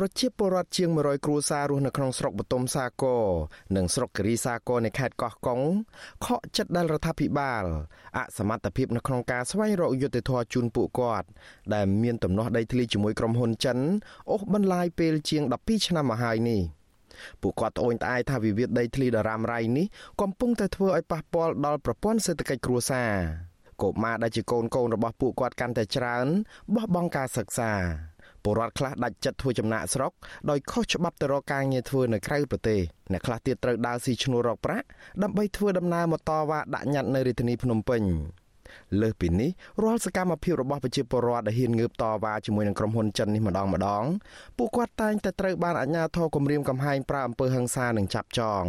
ប្រជាពលរដ្ឋជាង100គ្រួសាររស់នៅក្នុងស្រុកបតុមសាគរនិងស្រុកគិរីសាគរនៃខេត្តកោះកុងខកចិត្តដែលរដ្ឋាភិបាលអសមត្ថភាពនៅក្នុងការស្វែងរកយុត្តិធម៌ជូនពួកគាត់ដែលមានទំនាស់ដីធ្លីជាមួយក្រុមហ៊ុនចិនអូសបន្លាយពេលជាង12ឆ្នាំមកហើយនេះពួកគាត់ត្អូញត្អែថាវិវាទដីធ្លីដ៏រ៉ាំរ៉ៃនេះកំពុងតែធ្វើឲ្យប៉ះពាល់ដល់ប្រព័ន្ធសេដ្ឋកិច្ចគ្រួសារកុមារដែលជាកូនកូនរបស់ពួកគាត់កាន់តែច្រើនបោះបង់ការសិក្សា ពលរដ្ឋខ្លះដាច់ចិត្តធ្វើចំណាក់ស្រុកដោយខុសច្បាប់ទៅរកការងារធ្វើនៅក្រៅប្រទេសអ្នកខ្លះទៀតត្រូវដើរស៊ីឈ្នួលរកប្រាក់ដើម្បីធ្វើដំណើរមកតវ៉ាដាក់ញត្តិនៅរាជធានីភ្នំពេញលើសពីនេះរាល់សកម្មភាពរបស់ប្រជាពលរដ្ឋដែលហ៊ានងើបតវ៉ាជាមួយនឹងក្រុមហ៊ុនចិននេះម្ដងម្ដងពួកគាត់តែងតែត្រូវបានអាជ្ញាធរគំរាមកំហែងប្រើអំពើហិង្សានិងចាប់ចង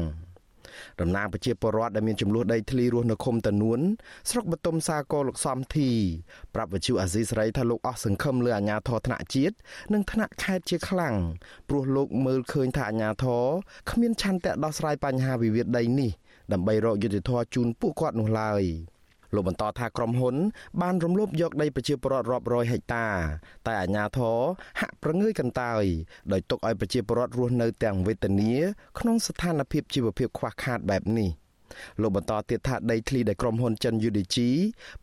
តំណាងប្រជាពលរដ្ឋដែលមានចំនួនដីធ្លីរស់នៅឃុំតនួនស្រុកបតុមសាគរលោកសំធីប្រាប់វិទ្យុអាស៊ីសេរីថាលោកអស់សង្ឃឹមលើអាជ្ញាធរថ្នាក់ជាតិនិងថ្នាក់ខេត្តជាខ្លាំងព្រោះលោកមើលឃើញថាអាជ្ញាធរគ្មានឆន្ទៈដោះស្រាយបញ្ហាវិវាទដីនេះដើម្បីរកយុត្តិធម៌ជូនពួកគាត់នោះឡើយ។ លោកបន្តថាក្រុមហ៊ុន បានរំលោភយកដីប្រជាពលរដ្ឋរាប់រយហិកតា តែអាជ្ញាធរហាក់ប្រងើយកន្តើយដោយទុកឲ្យប្រជាពលរដ្ឋរស់នៅទាំងវេទនាក្នុងស្ថានភាពជីវភាពខ្វះខាតបែបនេះលោកបន្តទៀតថាដីធ្លីដែលក្រុមហ៊ុនចិន UDG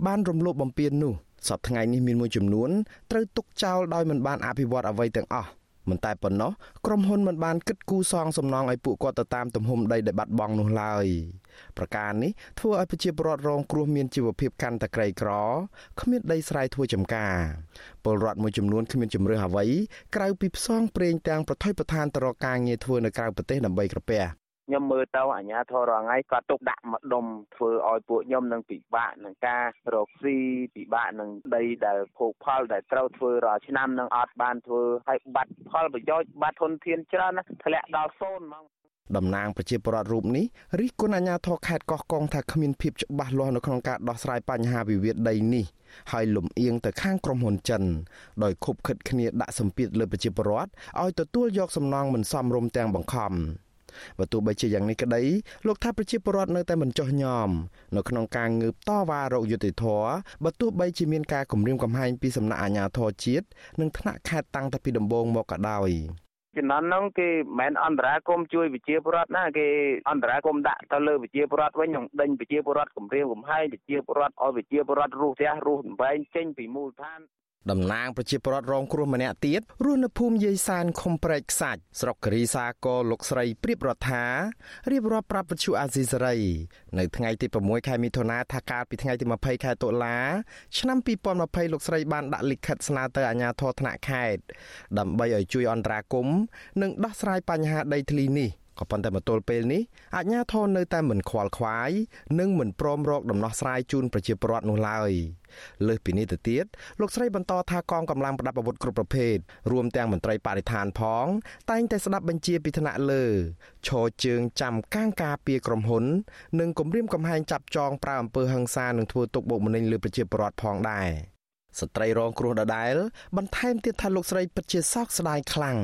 បានរំលោភបំពាននោះសប្តាហ៍ថ្ងៃនេះមានមួយចំនួនត្រូវទុកចោលដោយមិនបានអភិវឌ្ឍអ្វីទាំងអស់ មិនតែប៉ុណ្ណោះក្រុមហ៊ុនមិនបានគិតគូរសងសំណងឲ្យពួកគាត់ទៅតាមទំហំដីដែលបាត់បង់នោះឡើយប្រការនេះធ្វើឲ្យប្រជាពលរដ្ឋរងគ្រោះមានជីវភាពកាន់តែក្រីក្រគ្មានដីស្រែធ្វើចម្ការពលរដ្ឋមួយចំនួនគ្មានជំរឿសអ្វីក្រៅពីផ្សងព្រេងទាំងប្រថុយប្រឋានទៅរកការងារធ្វើនៅក្រៅប្រទេសដើម្បីក្រពះ ខ្ញុំមើលទៅអាញាធររងៃគាត់ទុកដាក់មកដុំធ្វើឲ្យពួកខ្ញុំនឹងពិបាកនឹងការរកស៊ីពិបាកនឹងដីដែលភោគផលដែលត្រូវធ្វើរាល់ឆ្នាំនឹងអត់បានធ្វើឲ្យបាត់ផលប្រយោជន៍បាត់ធនធានច្រើនណាធ្លាក់ដល់សូន្យហ្មងតំណាងប្រជាពលរដ្ឋរូបនេះរិះគន់អាជ្ញាធរខេត្តកោះកុងថាគ្មានភាពច្បាស់លាស់នៅក្នុងការដោះស្រាយបញ្ហាវិវាទដីនេះហើយលំអៀងទៅខាងក្រុមហ៊ុនចិនដោយខុបខិតគ្នាដាក់សម្ពាធលើប្រជាពលរដ្ឋឲ្យទទួលយកសំណងមិនសមរម្យទាំងបង្ខំ បើទោះបីជាយ៉ាងនេះក្តីលោកថាប្រជាពលរដ្ឋនៅតែមិនចោះញោមនៅក្នុងការងើបតវ៉ារកយុត្តិធម៌បើទោះបីជាមានការគំរាមកំហែងពីសំណាក់អាជ្ញាធរជាតិនិងថ្នាក់ខេត្តតាំងតែពីដំបូងមកក៏ដោយជំនាន់ហ្នឹងគេមិនមែនអន្តរាគមជួយវិជាពរដ្ឋណាគេអន្តរាគមដាក់ទៅលើវិជាពរដ្ឋវិញនឹងដេញវិជាពរដ្ឋគម្រាមកំហែងវិជាពរដ្ឋឲ្យវិជាពរដ្ឋរស់ផ្ទះរស់បំបែងចេញពីមូលដ្ឋាន តំណាងប្រជាពលរដ្ឋរងគ្រោះម្នាក់ទៀតរស់នៅភូមិយាយសានខុំប្រែកខ្សាច់ស្រុកគិរីសាគរលោកស្រីព្រៀបរដ្ឋារៀបរាប់ប្រាប់វិទ្យុអាស៊ីសេរីនៅថ្ងៃទី6ខែមិថុនាថាកាលពីថ្ងៃទី20ខែតុលាឆ្នាំ2020លោកស្រីបានដាក់លិខិតស្នើទៅអាជ្ញាធរថ្នាក់ខេត្តដើម្បីឲ្យជួយអន្តរាគមន៍និងដោះស្រាយបញ្ហាដីធ្លីនេះ ក៏ប៉ុន្តែមកទល់ពេលនេះអាជ្ញាធរនៅតែមិនខ្វល់ខ្វាយនិងមិនព្រមរកដំណោះស្រាយជូនប្រជាពលរដ្ឋនោះឡើយលើសពីនេះទៅទៀតលោកស្រីបន្តថាកងកម្លាំងប្រដាប់អាវុធគ្រប់ប្រភេទរួមទាំងមន្ត្រីបរិស្ថានផង តែងតែស្ដាប់បញ្ជាពីថ្នាក់លើឈរជើងចាំកាងការពារក្រុមហ៊ុន និងគម្រាមកំហែងចាប់ចងប្រើអំពើហិង្សានិងធ្វើទុកបុកម្នេញលើប្រជាពលរដ្ឋផងដែរ ស្ត្រីរងគ្រោះដដែលបន្ថែមទៀតថាលោកស្រីពិតជាសោកស្ដាយខ្លាំង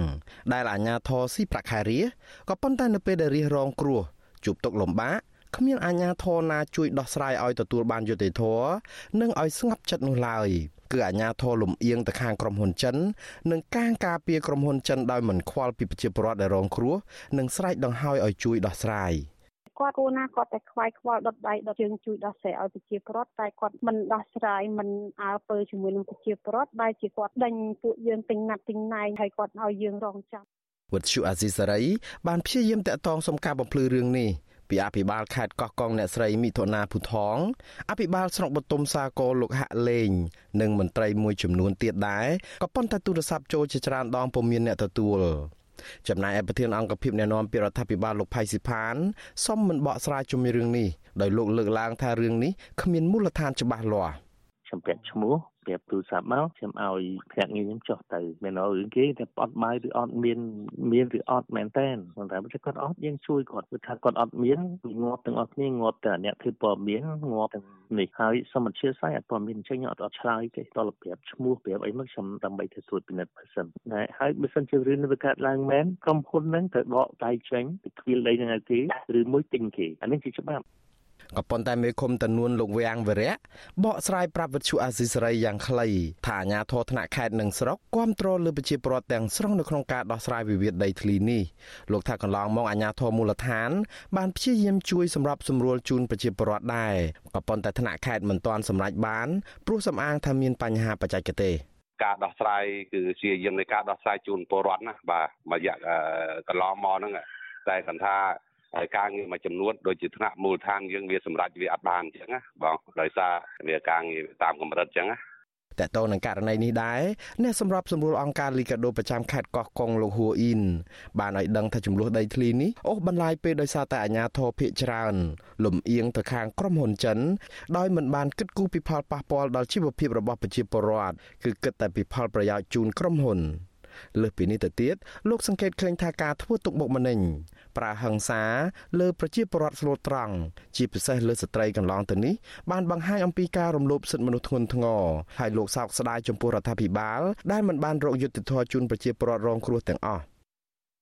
ដែលអាញាធរស៊ីប្រាក់ខែរាក៏ប៉ុន្តែនៅពេលដែលរារងគ្រោះជួបទុកលំបាកគ្មានអាជ្ញាធរណាជួយដោះស្រាយឲ្យទទួលបានយុត្តិធម៌និងឲ្យស្ងប់ចិត្តនោះឡើយគឺអាជ្ញាធរលំអៀងទៅខាងក្រុមហ៊ុនចិន និងកាងការពារក្រុមហ៊ុនចិនដោយមិនខ្វល់ពីប្រជាពលរដ្ឋដែលរងគ្រោះនិងស្រែកដង្ហោយឲ្យជួយដោះស្រាយ គាត់គួរណាគាត់តែខ្វាយខ្វល់ដុតដៃដុតជើងជួយដោះស្រាយឲ្យប្រជាពលរដ្ឋតែគាត់មិនដោះស្រាយមិនអើពើជាមួយនឹងប្រជាពលរដ្ឋដែលជាគាត់ដេញពួកយើងទិញណាត់ទិញណែងហើយគាត់ឲ្យយើងរងចាំវត្តជូអាស៊ីសេរីបានព្យាយាមតាក់ទងសុំការបំភ្លឺរឿងនេះពីអភិបាលខេត្តកោះកុងអ្នកស្រីមិថុនាភូថងអភិបាលស្រុកបតុមសាគរលោកហាក់លេង និងមន្ត្រីមួយចំនួនទៀតដែរក៏ប៉ុន្តែទូរស័ព្ទចូលជាច្រើនដងពុំមានអ្នកទទួល ចំណែកឯប្រធានអង្គភិបអ្នកណែនាំពីរដ្ឋាភិបាលលោកផៃស៊ីផានសុំមិនបកស្រាយជុំរឿងនេះដោយលោកលើកឡើងថារឿងនេះគ្មានមូលដ្ឋានច្បាស់លាស់ខ្ញុំពាក់ឈ្មោះ ប្រាប់ទូរស័ព្ទមកខ្ញុំឲ្យភ្នាក់ងារខ្ញុំចុះទៅមានរឿងគេតែអត់បាយឬអត់មានមានឬអត់មែនតែនប៉ុន្តែបើគាត់អត់យើងជួយគាត់ព្រោះថាគាត់អត់មានងាប់ទាំងអស់គ្នាងាប់តែអ្នកធ្វើព័ត៌មានងាប់ទាំងនេះហើយសមត្ថភាពស្អីអត់ព័ត៌មានអញ្ចឹងអត់អត់ឆ្លើយទេតលប្រាប់ឈ្មោះប្រាប់អីមកខ្ញុំដើម្បីធ្វើត្រួតពិនិត្យបើសិនណាហើយបើសិនជារឿងនេះវាកើតឡើងមែនក្រុមហ៊ុនហ្នឹងត្រូវដកដៃចេញពីខ្វៀលដីហ្នឹងឲ្យគេឬមួយទិញគេអានេះជាច្បាប់ ក៏ប៉ុន្តែមេឃុំតនួនលោកវាំងវរៈបកស្រាយប្រាប់វិទ្យុអាស៊ីសេរីយ៉ាងខ្លីថាអាញាធរថ្នាក់ខេត្តនិងស្រុកគាំទ្រលើប្រជាពលរដ្ឋទាំងស្រុងនៅក្នុងការដោះស្រាយវិវាទដីធ្លីនេះលោកថាកន្លងមកអាញាធរមូលដ្ឋាន បានព្យាយាមជួយសម្របសម្រួលជូនប្រជាពលរដ្ឋដែរក៏ប៉ុន្តែថ្នាក់ខេត្តមិនទាន់សម្រេចបានព្រោះសំអាងថាមានបញ្ហាបច្ចេកទេសការដោះស្រាយគឺជាយាមនៃការដោះស្រាយជូនពលរដ្ឋណាបាទមួយរយៈកន្លងមកហ្នឹងតែគាត់ថាហើយ ការងារមួយចំនួនដូចជាថ្នាក់មូលដ្ឋានយើងវាសម្រាប់វាអត់បានអញ្ចឹងណាបងដោយសារវាការងារតាមកម្រិតអញ្ចឹងណាតើតើនឹងករណីនេះដែរអ្នកសម្របសម្រួលអង្គការលីកាដូប្រចាំខេត្តកោះកុងលោកហួអ៊ីនបានឲ្យដឹងថាចំនួនដីធ្លីនេះអូសបន្លាយពេលដោយសារតែអាជ្ញាធរភៀកច្រើន លំអៀងទៅខាងក្រុមហ៊ុនចិនដោយមិនបានគិតគូរពីផលប៉ះពាល់ដល់ជីវភាពរបស់ប្រជាពលរដ្ឋគឺគិតតែពីផលប្រយោជន៍ជូនក្រុមហ៊ុន លើសពីនេះទៅទៀតលោកសង្កេតឃើញថាការធ្វើទុកបុកម្នេញប្រើហិង្សាលើប្រជាពលរដ្ឋស្លូតត្រង់ជាពិសេសលើស្ត្រីកន្លងទៅនេះបានបង្ហាញអំពីការរំលោភសិទ្ធិមនុស្សធ្ងន់ធ្ងរហើយលោកសោកស្ដាយចំពោះរដ្ឋាភិបាលដែលមិនបានរកយុត្តិធម៌ជូនប្រជាពលរដ្ឋរងគ្រោះទាំងអស់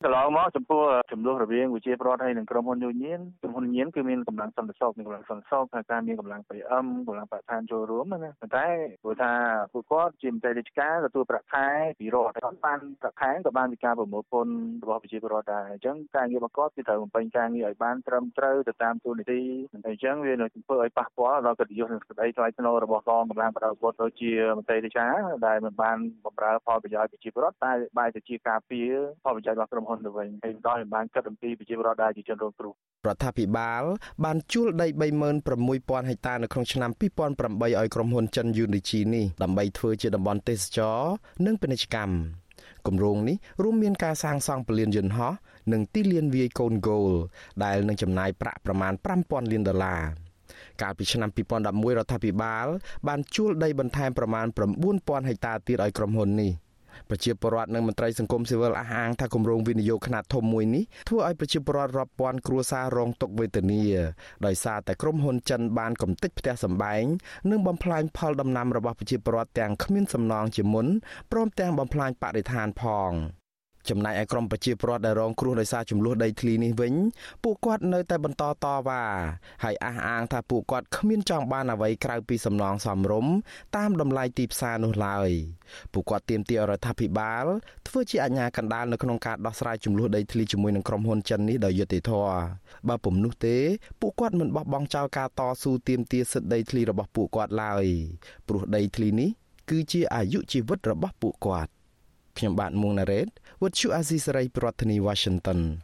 កន្លងមកចំពោះចំនួនរវាងវិជាប្រដ្ឋហើយនិងក្រុមហ៊ុនយោញៀនក្រុមហ៊ុនញៀនគឺមានកម្លាំងសន្តិសុខមានកម្លាំងសន្តិសុខហើយការមានកម្លាំង PM កម្លាំងបរិស្ថានចូលរួមណាប៉ុន្តែព្រោះថាពួកគាត់ជាមន្ត្រីរាជការទទួលប្រាក់ខែពីរដ្ឋគាត់បានប្រាក់ខែក៏បានពីការប្រមូលពន្ធរបស់វិជាប្រដ្ឋដែរអញ្ចឹងការងាររបស់គាត់គឺត្រូវបំពេញការងារឲ្យបានត្រឹមត្រូវទៅតាមទូនីតិអញ្ចឹងវានឹងធ្វើឲ្យប៉ះពាល់ដល់កិត្តិយសនិងសេចក្តីថ្លៃថ្នូររបស់កងកម្លាំងបដិវត្តដូចជាមន្ត្រីរាជការដែលមិនបានបម្រើផលប្រយោជន៍ប្រជាពលរដ្ឋតែបែរទៅជាការពារផលប្រយោជន៍របស់ក្រុមហ៊ុនទៅវិញហើយដោយបានកាត់អំពីប្រជាពលរដ្ឋដែលជាជនរងគ្រោះរដ្ឋាភិបាលបានជួលដី36000ហិកតានៅក្នុងឆ្នាំ2008ឲ្យក្រុមហ៊ុនចិន Unichi នេះដើម្បីធ្វើជាតំបន់ទេសចរនិងពាណិជ្ជកម្មគម្រោងនេះរួមមានការសាងសង់ពលានយន្តហោះនិងទីលានវាយកូនហ្គោលដែលនឹងចំណាយប្រាក់ប្រមាណ5000លានដុល្លារកាលពីឆ្នាំ2011រដ្ឋាភិបាលបានជួលដីបន្ថែមប្រមាណ9000ហិកតាទៀតឲ្យក្រុមហ៊ុននេះ។ ប្រជាពលរដ្ឋនិងមន្ត្រីសង្គមស៊ីវិលអះអាងថាគម្រោងវិនិយោគខ្នាតធំមួយនេះធ្វើឲ្យប្រជាពលរដ្ឋរាប់ពាន់គ្រួសាររងទុក្ខវេទនាដោយសារតែក្រុមហ៊ុនចិនបានកំទេចផ្ទះសម្បែងនិងបំផ្លាញផលដំណាំរបស់ប្រជាពលរដ្ឋទាំងគ្មានសំណងជាមុនព្រមទាំងបំផ្លាញបរិស្ថានផង។ ចំណែកឯក្រុមប្រជាពលរដ្ឋដែលរងគ្រោះដោយសារចំនួនដីធ្លីនេះវិញពួកគាត់នៅតែបន្តតវ៉ាហើយអះអាងថាពួកគាត់គ្មានចង់បានអ្វីក្រៅពីសំណងសមរម្យតាមតម្លៃទីផ្សារនោះឡើយពួកគាត់ទាមទាររដ្ឋាភិបាលធ្វើជាអាជ្ញាកណ្ដាលនៅក្នុងការដោះស្រាយចំនួនដីធ្លីជាមួយនឹងក្រុមហ៊ុនចិននេះដោយយុត្តិធម៌បើពុំនោះទេពួកគាត់មិនបោះបង់ចោលការតស៊ូទាមទារសិទ្ធិដីធ្លីរបស់ពួកគាត់ឡើយព្រោះដីធ្លីនេះគឺជាអាយុជីវិតរបស់ពួកគាត់ខ្ញុំបាទមួងណារ៉េត With you Azizi Saray ប្រធានាធិបតី Washington